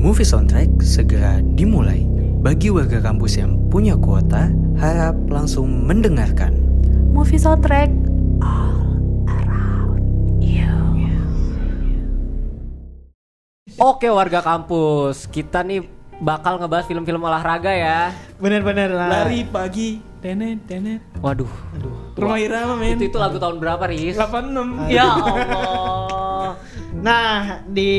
Movie Soundtrack segera dimulai. Bagi warga kampus yang punya kuota, harap langsung mendengarkan. Movie soundtrack all around you. Oke warga kampus, kita nih bakal ngebahas film-film olahraga ya. Bener-bener lah. Lari pagi, tenet, tenet. Waduh, Rumah Irama men. itu itu lagu tahun berapa Riz? 86. Ya Allah. Nah, di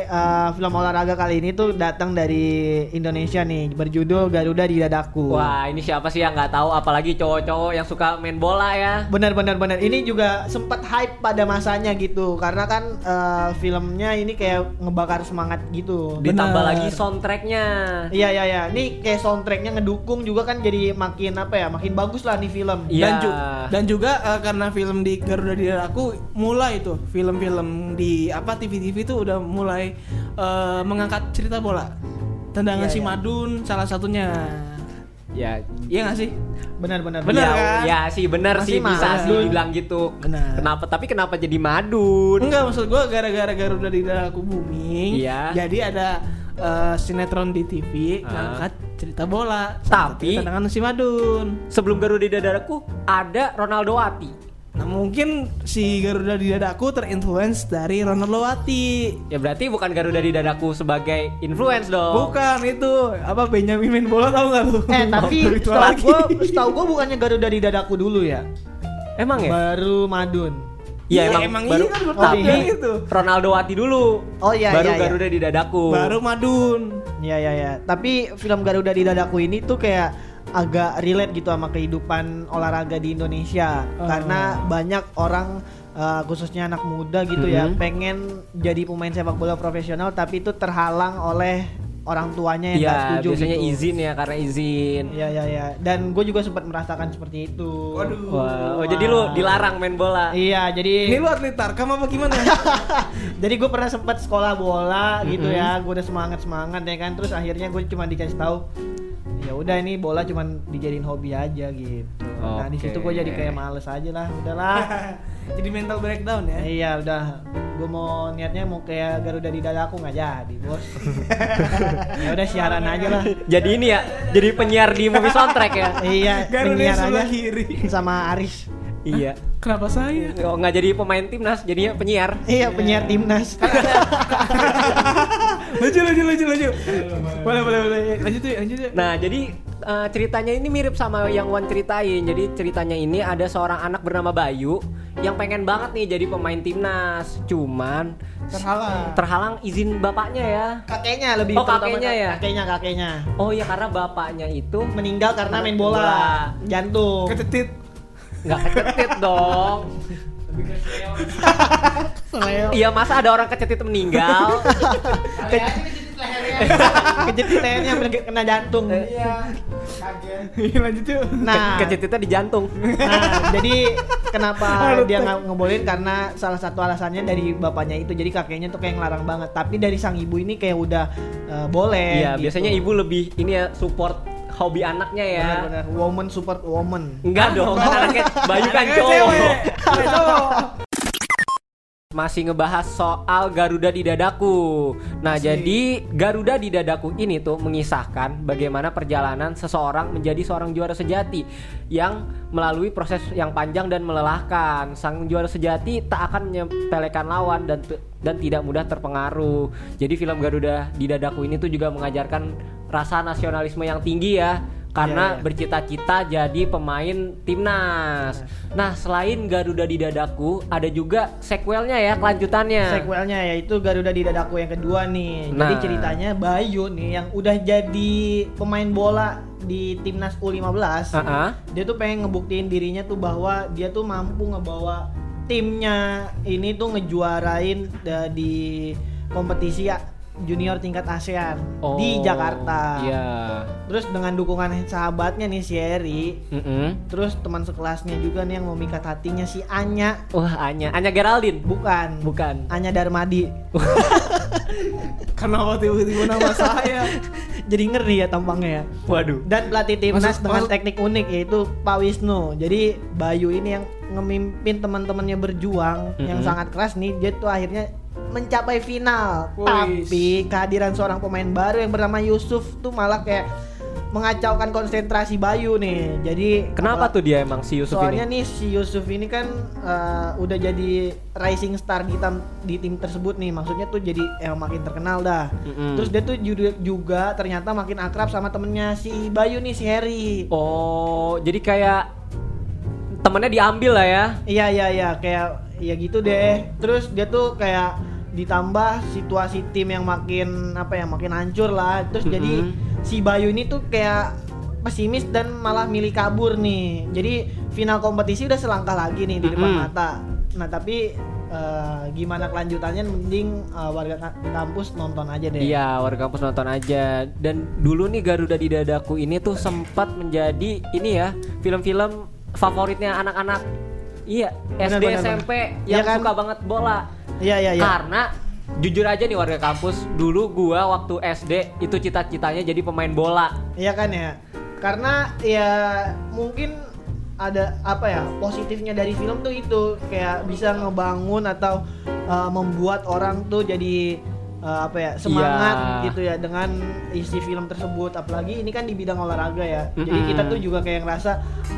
uh, film olahraga kali ini tuh datang dari Indonesia nih, berjudul Garuda di Dadaku. Wah ini siapa sih yang nggak tahu? Apalagi cowok-cowok yang suka main bola ya. Bener bener bener. Ini juga sempat hype pada masanya gitu, karena kan uh, filmnya ini kayak ngebakar semangat gitu. Ditambah Bener. lagi soundtracknya. Iya iya iya. Ini kayak soundtracknya ngedukung juga kan jadi makin apa ya, makin bagus lah nih film. Iya. Dan, ju- dan juga eh, karena film di Garuda di Dadaku mulai tuh film-film di apa TV-TV tuh udah mulai eh, mengangkat cerita bola. Tendangan Iya, si iya. Madun salah satunya. Ya, Iya gak sih? Benar benar. Bener ya, kan? ya sih Masih sih bisa sih dibilang gitu. Benar. Kenapa? Tapi kenapa jadi madun? Enggak maksud gua gara-gara Garuda di Dadaku booming. Iya. Jadi ada eh, sinetron di TV Ah. ngangkat cerita bola. Tapi- tendangan si Madun. Sebelum Garuda di dadaku ada Ronaldo Wati. Nah mungkin si Garuda di Dadaku terinfluence dari Ronaldo Wati. Ya berarti bukan Garuda di dadaku sebagai influence dong. Bukan itu apa Benjamin main bola tau gak lu? Eh tapi itu setahu lagi. gua, setahu gua bukannya Garuda di Dadaku dulu ya. Emang ya? Baru Madun. Iya Iya, emang, emang baru iya kan tapi gitu. Ronaldo Wati dulu. Oh, iya, Baru iya, iya. Garuda di dadaku. Baru Madun. Iya iya iya. Tapi film Garuda di Dadaku ini tuh kayak agak relate gitu sama kehidupan olahraga di Indonesia Oh. karena banyak orang uh, khususnya anak muda gitu ya Mhm. pengen jadi pemain sepak bola profesional tapi itu terhalang oleh orang tuanya yang Iya, nggak setuju biasanya gitu. izin ya karena izin. Iya iya iya. Dan gue juga sempat merasakan seperti itu. Waduh. Wah, oh, jadi lu dilarang main bola. Iya jadi Ini lu atlet tarkam apa gimana? jadi gue pernah sempat sekolah bola gitu Mhm. ya gue udah semangat semangat ya kan terus akhirnya gue cuma dikasih tahu ya udah ini bola cuma dijadiin hobi aja gitu nah di situ gue jadi kayak males aja lah udahlah Jadi mental breakdown ya. iya udah gue mau niatnya mau kayak Garuda di dadaku nggak jadi bos ya udah siaran aja lah Jadi ini ya, jadi penyiar di movie soundtrack ya. iya Garuda penyiar aja kiri. sama Aris iya. Kenapa saya? Oh, nggak jadi pemain timnas, jadinya penyiar. iya penyiar timnas Lucu lucu lucu lucu. Boleh boleh boleh. Lanjut yuk lanjut yuk. Nah, jadi eh, ceritanya ini mirip sama yang Wan ceritain. Jadi ceritanya ini ada seorang anak bernama Bayu yang pengen banget nih jadi pemain timnas. Cuman Terhalang. terhalang izin bapaknya ya. kakeknya lebih Oh, kakeknya ya? kakeknya kakeknya Oh iya karena bapaknya itu meninggal karena main bola, Bola. jantung Kecetit. nggak kecetit dong. Iya masa ada orang kecetit meninggal? Kejetit lehernya hampir kena jantung. Iya, lanjut yuk. Nah, Ke- kecetitnya di jantung. nah, jadi kenapa dia nggak ngebolehin karena salah satu alasannya dari bapaknya itu. Jadi kakeknya tuh kayak ngelarang banget. Tapi dari sang ibu ini kayak udah eh, boleh. Iya, gitu. biasanya ibu lebih ini ya support hobi anaknya ya. Bener-bener woman support woman. Enggak dong, kan anaknya Bayu kan cowok. Masih ngebahas soal Garuda di Dadaku. Nah, jadi Garuda di Dadaku ini tuh mengisahkan bagaimana perjalanan seseorang menjadi seorang juara sejati yang melalui proses yang panjang dan melelahkan. Sang juara sejati tak akan menyepelekan lawan dan dan tidak mudah terpengaruh. Jadi film Garuda di Dadaku ini tuh juga mengajarkan rasa nasionalisme yang tinggi ya karena Iya, iya. bercita-cita jadi pemain timnas. Nah, selain Garuda di Dadaku, ada juga sequelnya ya, kelanjutannya. Sequelnya yaitu Garuda di dadaku yang kedua nih. Jadi Nah. ceritanya Bayu nih yang udah jadi pemain bola di timnas U15. Ah-ah. dia tuh pengen ngebuktiin dirinya tuh bahwa dia tuh mampu ngebawa timnya ini tuh ngejuarain da- di kompetisi ya- junior tingkat ASEAN Oh, di Jakarta. Iya. Terus dengan dukungan sahabatnya nih si Eri, Mm-mm. terus teman sekelasnya juga nih yang memikat hatinya si Anya, Wah, Anya, Anya Geraldine. bukan, Bukan. Anya Darmadi. Kenapa tiba-tiba nama saya? Jadi ngeri ya tampangnya ya. Waduh. Dan pelatih timnas Masuk- dengan masuk- teknik unik yaitu Pak Wisnu. Jadi Bayu ini yang ngemimpin teman-temannya berjuang yang Mhm. sangat keras nih. Dia tuh akhirnya mencapai final. Wih. Tapi kehadiran seorang pemain baru yang bernama Yusuf tuh malah kayak mengacaukan konsentrasi Bayu nih. Jadi Kenapa tuh dia emang si Yusuf Soalnya ini? nih si Yusuf ini kan eh, udah jadi rising star di, tam- di tim tersebut nih. Maksudnya tuh jadi eh, makin terkenal dah. Mm-mm. Terus dia tuh juga, juga ternyata makin akrab sama temennya si Bayu nih si Harry. Oh, jadi kayak temennya diambil lah ya. Iya iya iya kayak ya gitu deh. Terus dia tuh kayak ditambah situasi tim yang makin apa ya makin hancur lah. Terus jadi Mhm. si Bayu ini tuh kayak pesimis dan malah milih kabur nih. Jadi final kompetisi udah selangkah lagi nih di depan Mhm. mata. Nah tapi eh, gimana kelanjutannya mending eh, warga ka- kampus nonton aja deh. Iya, warga kampus nonton aja. Dan dulu nih Garuda di dadaku ini tuh sempat menjadi ini ya, film-film favoritnya anak-anak. Iya, SD benar, SMP benar. yang Iya kan? suka banget bola. Iya iya iya. Karena jujur aja nih warga kampus, dulu gua waktu SD itu cita-citanya jadi pemain bola. Iya kan ya. Karena ya mungkin ada apa ya positifnya dari film tuh itu kayak bisa ngebangun atau uh, membuat orang tuh jadi uh, apa ya semangat Iya. gitu ya dengan isi film tersebut. Apalagi ini kan di bidang olahraga ya. Jadi Mm-mm. kita tuh juga kayak ngerasa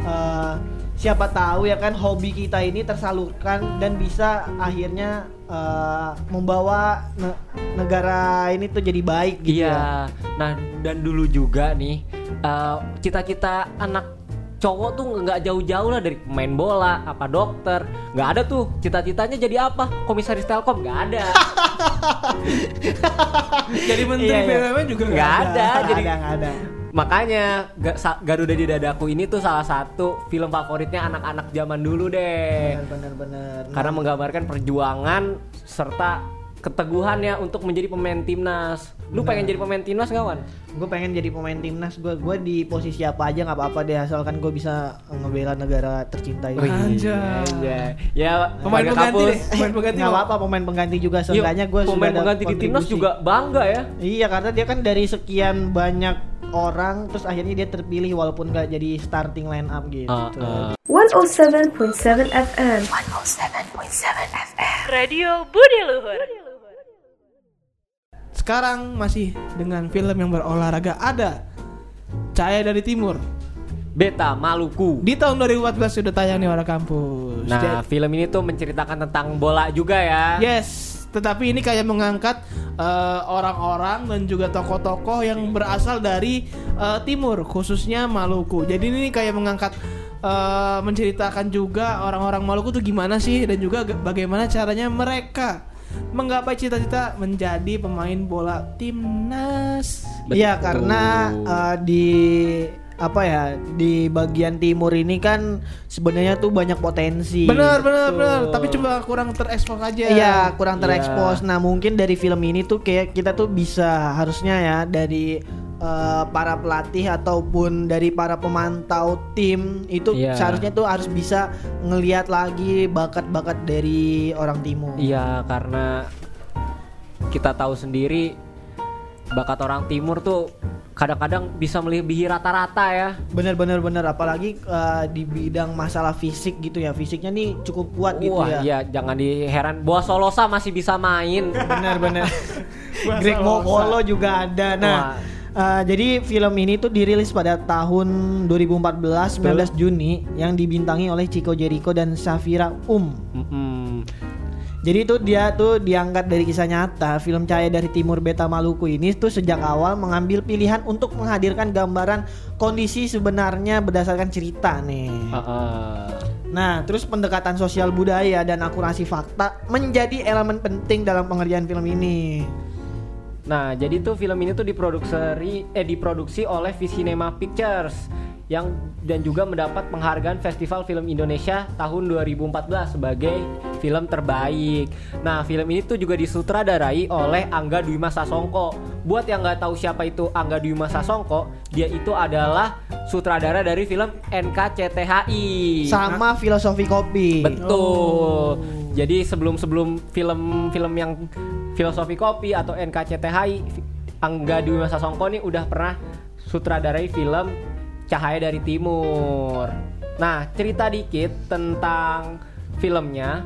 uh, siapa tahu ya kan hobi kita ini tersalurkan dan bisa akhirnya uh, membawa ne- negara ini tuh jadi baik gitu ya. Iya. Nah, dan dulu juga nih eh, cita-cita anak cowok tuh nggak jauh-jauh lah dari pemain bola, apa dokter, nggak ada tuh cita-citanya jadi apa? Komisaris Telkom nggak ada, Jadi menteri Iya, iya. BUMN juga nggak ada. Nggak Jadi ada, nggak ada. Makanya Garuda di dadaku ini tuh salah satu film favoritnya anak-anak zaman dulu deh, Bener-bener. karena menggambarkan perjuangan serta keteguhannya untuk menjadi pemain timnas. Lu pengen jadi pemain timnas gak Wan? gue pengen jadi pemain timnas gue gue di posisi apa aja nggak apa-apa deh asalkan gue bisa ngebela negara tercinta ini. Anjay. Anjay. Ya Pemain warga pengganti kampus. deh. Pemain pengganti. nggak mau. apa-apa pemain pengganti juga Yuk, seenggaknya gue Iya, pemain pengganti di timnas juga bangga ya. iya karena dia kan dari sekian banyak orang terus akhirnya dia terpilih walaupun nggak jadi starting line up gitu Ah, ah. 107.7 FM. 107.7 FM. Radio Budi Luhur. Sekarang masih dengan film yang berolahraga ada Cahaya dari Timur. Beta Maluku. Di tahun 2014 sudah tayang nih warga kampus. Nah, film ini tuh menceritakan tentang bola juga ya. Yes, tetapi ini kayak mengangkat eh, orang-orang dan juga tokoh-tokoh yang berasal dari eh, timur, khususnya Maluku. Jadi ini kayak mengangkat eh, menceritakan juga orang-orang Maluku tuh gimana sih dan juga bagaimana caranya mereka menggapai cita-cita menjadi pemain bola timnas. iya karena uh, di apa ya di bagian timur ini kan sebenarnya tuh banyak potensi Benar, benar, Betul. benar. Tapi coba kurang terekspos aja. Iya kurang Iya. terekspos. Nah mungkin dari film ini tuh kayak kita tuh bisa harusnya ya dari eh, para pelatih ataupun dari para pemantau tim itu Iya. seharusnya tuh harus bisa ngelihat lagi bakat-bakat dari orang timur. Iya, karena kita tahu sendiri bakat orang timur tuh kadang-kadang bisa melebihi rata-rata ya. Bener-bener bener apalagi eh, di bidang masalah fisik gitu ya fisiknya nih cukup kuat gitu Wah, ya. iya jangan diheran. Boa Solosa masih bisa main. Bener-bener. Bahasa Greg. Mokolo juga ada. Nah, Wah. Eh, jadi film ini tuh dirilis pada tahun 2014 19 Juni yang dibintangi oleh Chico Jericho dan Safira Um. Mm-mm. Jadi itu dia tuh diangkat dari kisah nyata film Cahaya dari Timur Beta Maluku ini tuh sejak awal mengambil pilihan untuk menghadirkan gambaran kondisi sebenarnya berdasarkan cerita nih. Uh-uh. Nah, terus pendekatan sosial budaya dan akurasi fakta menjadi elemen penting dalam pengerjaan film ini. Nah, jadi tuh film ini tuh diproduksi eh diproduksi oleh Visinema Pictures yang dan juga mendapat penghargaan Festival Film Indonesia tahun 2014 sebagai film terbaik. Nah, film ini tuh juga disutradarai oleh Angga Dwi Mas Sasongko. Buat yang nggak tahu siapa itu Angga Dwi Mas Sasongko, dia itu adalah sutradara dari film NKCTHI. Sama filosofi kopi. Betul. Jadi sebelum-sebelum film-film yang filosofi kopi atau NKCTHI, Angga Dwi Mas Sasongko nih udah pernah sutradarai film Cahaya dari Timur. Nah, cerita dikit tentang filmnya.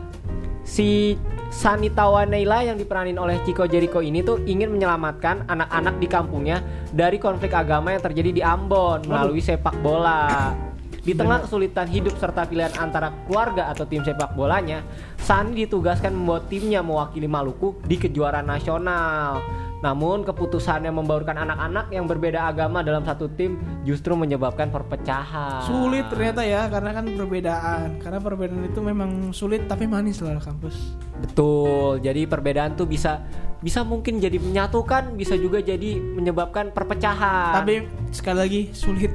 si Sanita Waneila yang diperanin oleh Chico Jericho ini tuh ingin menyelamatkan anak-anak di kampungnya dari konflik agama yang terjadi di Ambon melalui sepak bola. Di tengah kesulitan hidup serta pilihan antara keluarga atau tim sepak bolanya, Sani ditugaskan membawa timnya mewakili Maluku di kejuaraan nasional. Namun keputusannya membaurkan anak-anak yang berbeda agama dalam satu tim justru menyebabkan perpecahan. Sulit ternyata ya karena kan perbedaan. Karena perbedaan itu memang sulit tapi manis lah kampus. Betul. Jadi perbedaan tuh bisa bisa mungkin jadi menyatukan, bisa juga jadi menyebabkan perpecahan. Tapi sekali lagi sulit.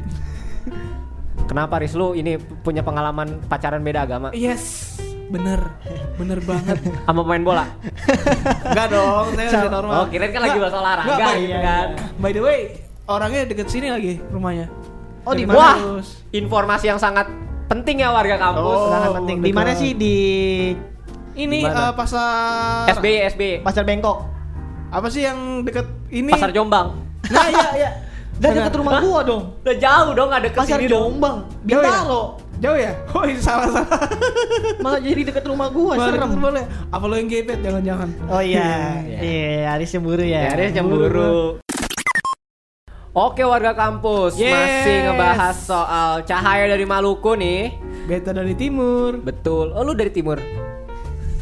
Kenapa Riz lu ini punya pengalaman pacaran beda agama? Yes, bener, bener banget. Sama pemain bola? Enggak dong, saya masih normal. Oh, kirain kan lagi bahas olahraga nggak, by- gitu kan. By the way, orangnya deket sini lagi rumahnya. Oh, di mana? Wah, terus. informasi yang sangat penting ya warga kampus. Oh, Sangat penting. Di mana sih di Ini eh, pasar SBY SBY. Pasar Bengkok? apa sih yang deket ini? Pasar Jombang. Nah, iya, iya. Dan dekat rumah gua dong. Udah jauh dong ada ke Pasar sini dong. Jombang, Jauh ya? Bintaro. Jauh ya? Oh, ini salah salah. Malah jadi dekat rumah gua, Boleh, serem. boleh. Apa lo yang gepet jangan-jangan? Oh iya, iya, Aris cemburu ya. Ya, Aris cemburu. Oke warga kampus Yes. masih ngebahas soal cahaya dari Maluku nih. Beta dari timur. Betul. Oh lu dari timur.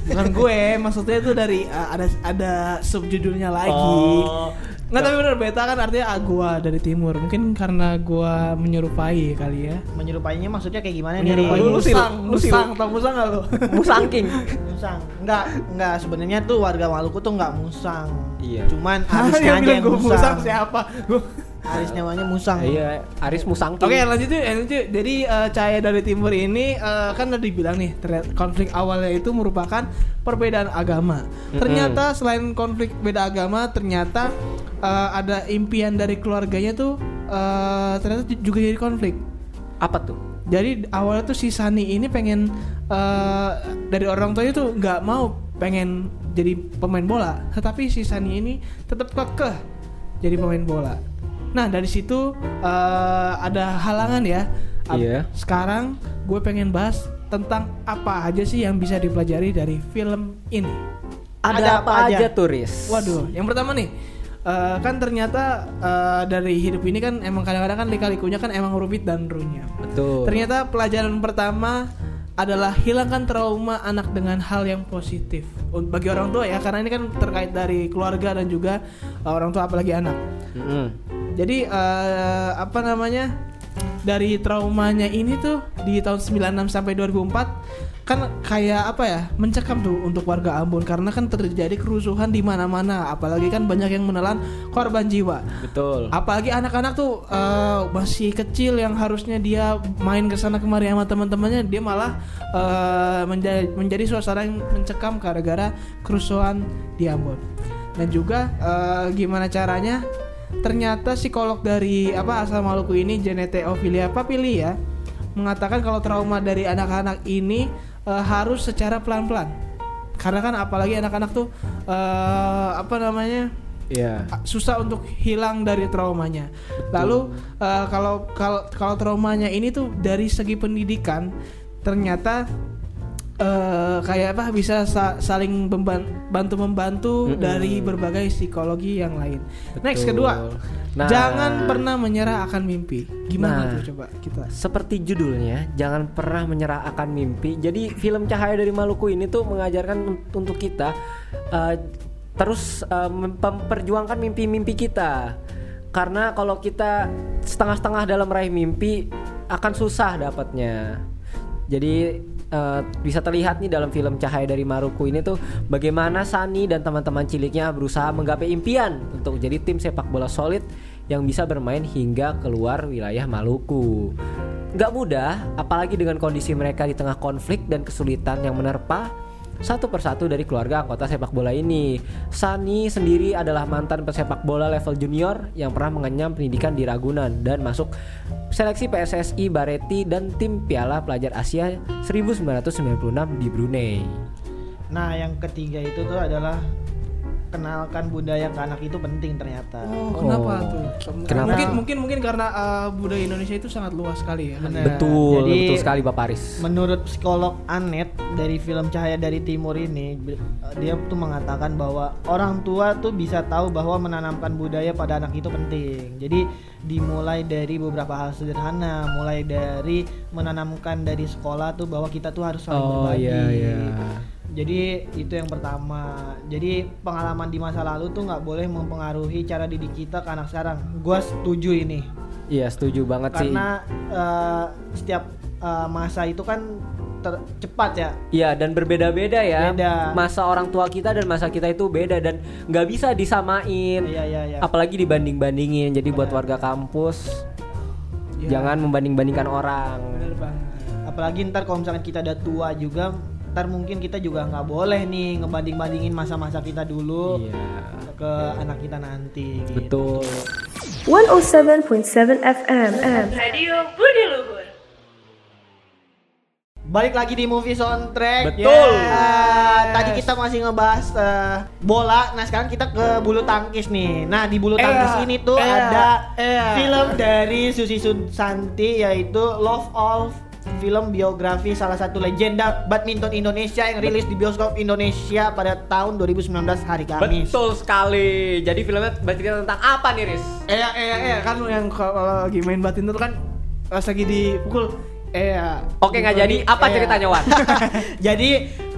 Bukan gue, maksudnya itu dari uh, ada ada subjudulnya lagi. Oh. Nggak tapi bener beta kan artinya ah, gua dari timur. Mungkin karena gua menyerupai kali ya. Menyerupainya maksudnya kayak gimana nih? Menyerupai Lu musang, lu sih, lu. musang, tau musang gak lu? Musangking. Musang. Enggak, enggak sebenarnya tuh warga Maluku tuh enggak musang. Iya. Cuman yang aja yang gua musang musang. siapa? Gua Aris namanya musang. Iya, Aris Musangking. Oke lanjut yuk, lanjut yuk. Jadi eh, Cahaya dari Timur ini eh, kan udah dibilang nih konflik awalnya itu merupakan perbedaan agama. Ternyata selain konflik beda agama, ternyata eh, ada impian dari keluarganya tuh eh, ternyata juga jadi konflik. Apa tuh? Jadi awalnya tuh si Sani ini pengen eh, dari orang tuanya tuh nggak mau pengen jadi pemain bola, tetapi si Sani ini tetap kekeh jadi pemain bola. Nah dari situ eh, ada halangan ya. Ap- Iya. Sekarang gue pengen bahas tentang apa aja sih yang bisa dipelajari dari film ini. Ada, apa, aja, turis? Waduh, yang pertama nih, eh, kan ternyata eh, dari hidup ini kan emang kadang-kadang kan lika-likunya kan emang rumit dan runyam. Betul. Ternyata pelajaran pertama adalah hilangkan trauma anak dengan hal yang positif. Bagi orang tua ya, karena ini kan terkait dari keluarga dan juga uh, orang tua apalagi anak. Mm-mm. Jadi eh, apa namanya? Dari traumanya ini tuh di tahun 96 sampai 2004 kan kayak apa ya mencekam tuh untuk warga Ambon karena kan terjadi kerusuhan di mana-mana apalagi kan banyak yang menelan korban jiwa Betul. apalagi anak-anak tuh eh, masih kecil yang harusnya dia main ke sana kemari sama teman-temannya dia malah eh, menjadi menjadi suasana yang mencekam gara-gara kerusuhan di Ambon dan juga eh, gimana caranya ternyata psikolog dari apa asal Maluku ini Janete Ophelia Papili ya mengatakan kalau trauma dari anak-anak ini eh, harus secara pelan-pelan karena kan apalagi anak-anak tuh eh, apa namanya Iya. susah untuk hilang dari traumanya. Lalu eh, kalau kalau kalau traumanya ini tuh dari segi pendidikan ternyata eh, kayak apa bisa sa- saling bantu membantu Mm-mm. dari berbagai psikologi yang lain. Next Betul. kedua, Nah. jangan pernah menyerah akan mimpi. Gimana Nah. tuh coba kita? Seperti judulnya, jangan pernah menyerah akan mimpi. Jadi film Cahaya dari Maluku ini tuh mengajarkan un- untuk kita uh, terus uh, mem- memperjuangkan mimpi-mimpi kita. Karena kalau kita setengah-setengah dalam meraih mimpi akan susah dapatnya. Jadi uh, bisa terlihat nih dalam film Cahaya dari Maluku ini tuh bagaimana Sani dan teman-teman ciliknya berusaha menggapai impian untuk jadi tim sepak bola solid yang bisa bermain hingga keluar wilayah Maluku. Gak mudah, apalagi dengan kondisi mereka di tengah konflik dan kesulitan yang menerpa satu persatu dari keluarga anggota sepak bola ini. Sani sendiri adalah mantan pesepak bola level junior yang pernah mengenyam pendidikan di Ragunan dan masuk seleksi PSSI Bareti dan tim Piala Pelajar Asia 1996 di Brunei. Nah, yang ketiga itu tuh adalah memperkenalkan budaya ke anak itu penting ternyata. Oh, kenapa Oh. tuh? Kenapa? Mungkin mungkin mungkin karena uh, budaya Indonesia itu sangat luas sekali ya. Benar. Betul, Jadi, betul sekali Bapak Aris. Menurut psikolog Anet dari film Cahaya dari Timur ini, b- dia tuh mengatakan bahwa orang tua tuh bisa tahu bahwa menanamkan budaya pada anak itu penting. Jadi dimulai dari beberapa hal sederhana, mulai dari menanamkan dari sekolah tuh bahwa kita tuh harus saling Oh berbagi. iya iya. Jadi itu yang pertama. Jadi pengalaman di masa lalu tuh nggak boleh mempengaruhi cara didik kita ke anak sekarang. Gua setuju ini Iya setuju banget sih. karena eh, setiap eh, masa itu kan ter- cepat ya. Iya dan berbeda-beda ya. Beda. Masa orang tua kita dan masa kita itu beda dan nggak bisa disamain. Iya iya iya. Apalagi dibanding-bandingin. Jadi buat warga kampus Iya. jangan membanding-bandingkan orang. Bener banget. Apalagi ntar kalau misalkan kita udah tua juga, ntar mungkin kita juga nggak boleh nih ngebanding-bandingin masa-masa kita dulu Iya. ke anak kita nanti. gitu. Betul. 107.7 FM. Radio Budi Luhur. Balik lagi di movie soundtrack. Betul. Ya, Tadi kita masih ngebahas eh, bola. Nah sekarang kita ke bulu tangkis nih. Nah di bulu tangkis ini tuh iya, ada iya. film dari Susi Susanti yaitu Love of film biografi salah satu legenda badminton Indonesia yang rilis di bioskop Indonesia pada tahun 2019 hari Kamis. Betul sekali. Jadi filmnya bercerita tentang apa nih, Riz? Eh eh eh kan yang kalau lagi main itu kan pas lagi dipukul eh Oke nggak jadi. Apa Iya. ceritanya, Wan? Jadi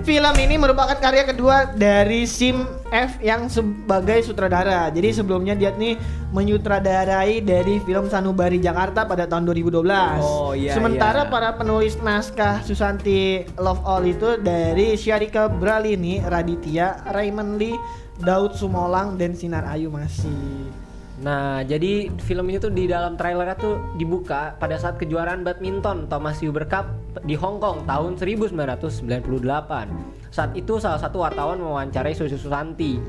film ini merupakan karya kedua dari Sim F yang sebagai sutradara. Jadi sebelumnya dia nih menyutradarai dari film Sanubari Jakarta pada tahun 2012. Oh, iya, Sementara iya. para penulis naskah Susanti Love All itu dari Syarika Bralini, Raditya, Raymond Lee, Daud Sumolang dan Sinar Ayu masih. Nah, jadi film ini tuh di dalam trailernya tuh dibuka pada saat kejuaraan badminton Thomas Uber Cup di Hong Kong tahun 1998. Saat itu salah satu wartawan mewawancarai Susi Susanti.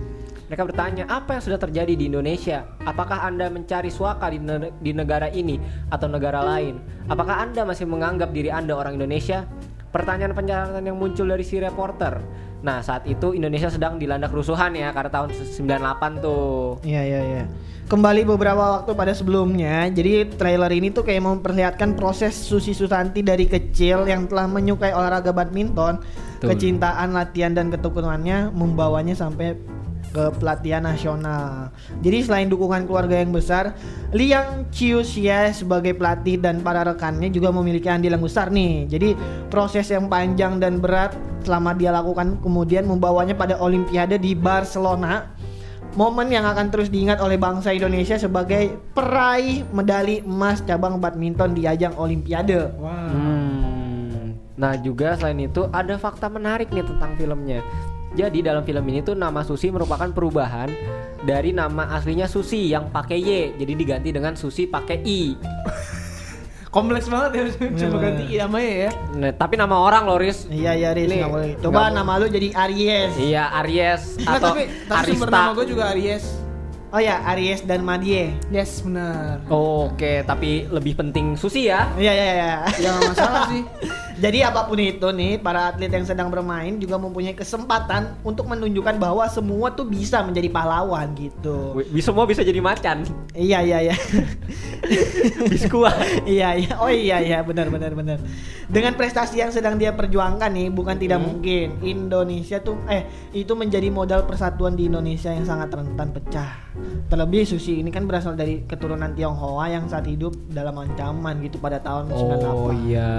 Mereka bertanya, apa yang sudah terjadi di Indonesia? Apakah Anda mencari suaka di, ne- di negara ini atau negara lain? Apakah Anda masih menganggap diri Anda orang Indonesia? Pertanyaan-pertanyaan yang muncul dari si reporter. Nah, saat itu Indonesia sedang dilanda kerusuhan ya, karena tahun 98 tuh. Iya iya iya. Kembali beberapa waktu pada sebelumnya, jadi trailer ini tuh kayak memperlihatkan proses Susi Susanti dari kecil yang telah menyukai olahraga badminton, Betul. kecintaan, latihan dan ketekunannya membawanya sampai ke pelatihan nasional. Jadi selain dukungan keluarga yang besar, Liang Chiuxia sebagai pelatih dan para rekannya juga memiliki andil yang besar nih. Jadi proses yang panjang dan berat selama dia lakukan kemudian membawanya pada Olimpiade di Barcelona Momen yang akan terus diingat oleh bangsa Indonesia sebagai peraih medali emas cabang badminton di ajang Olimpiade. Hmm. Nah juga selain itu ada fakta menarik nih tentang filmnya. Jadi dalam film ini tuh nama Susi merupakan perubahan dari nama aslinya Susi yang pakai Y, jadi diganti dengan Susi pakai I. kompleks banget ya coba ganti iya sama ya. Nah, tapi nama orang loh, Riz. Iya iya Riz Nih, boleh. Coba nama lu jadi Aries. Iya, Aries Nggak, atau tapi tapi sumber nama Arista. gue juga Aries. Oh ya Aries dan Madie. Yes benar. Oke, tapi lebih penting Susi ya. Iya iya iya. Ya masalah sih. Jadi apa pun itu nih, para atlet yang sedang bermain juga mempunyai kesempatan untuk menunjukkan bahwa semua tuh bisa menjadi pahlawan gitu. Wih, Semua bisa jadi macan. Iya iya iya. Biskuat. iya iya. Oh iya iya benar benar benar. Dengan prestasi yang sedang dia perjuangkan nih, bukan tidak mungkin Indonesia tuh eh itu menjadi modal persatuan di Indonesia yang sangat rentan pecah. Terlebih Susi ini kan berasal dari keturunan Tionghoa yang saat hidup dalam ancaman gitu pada tahun 98. Oh iya.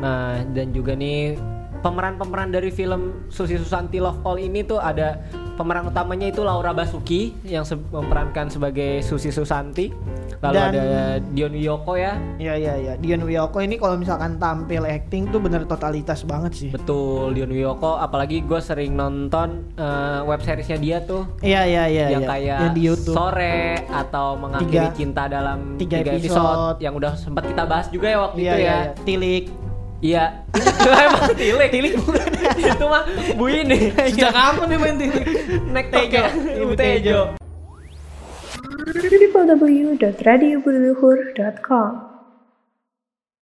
Nah, dan juga nih pemeran-pemeran dari film Susi Susanti Love All ini tuh ada pemeran utamanya itu Laura Basuki yang se- memerankan sebagai Susi Susanti. Lalu Dan- ada Dion Wiyoko ya. Iya iya iya. Dion Wiyoko ini kalau misalkan tampil acting tuh bener totalitas banget sih. Betul, Dion Wiyoko apalagi gue sering nonton eh, web seriesnya dia tuh Iya iya iya. yang iya. kayak yang di YouTube. sore atau mengakhiri Tiga- cinta dalam tiga tiga, episode. episode. yang udah sempat kita bahas juga ya waktu Iya itu iya. ya. iya. Tilik. Iya. Emang tilik. Tilik bukan. itu mah Bu ini. Sejak kapan nih main tilik? Nek Tejo. Ibu Tejo. www.radiobuluhur.com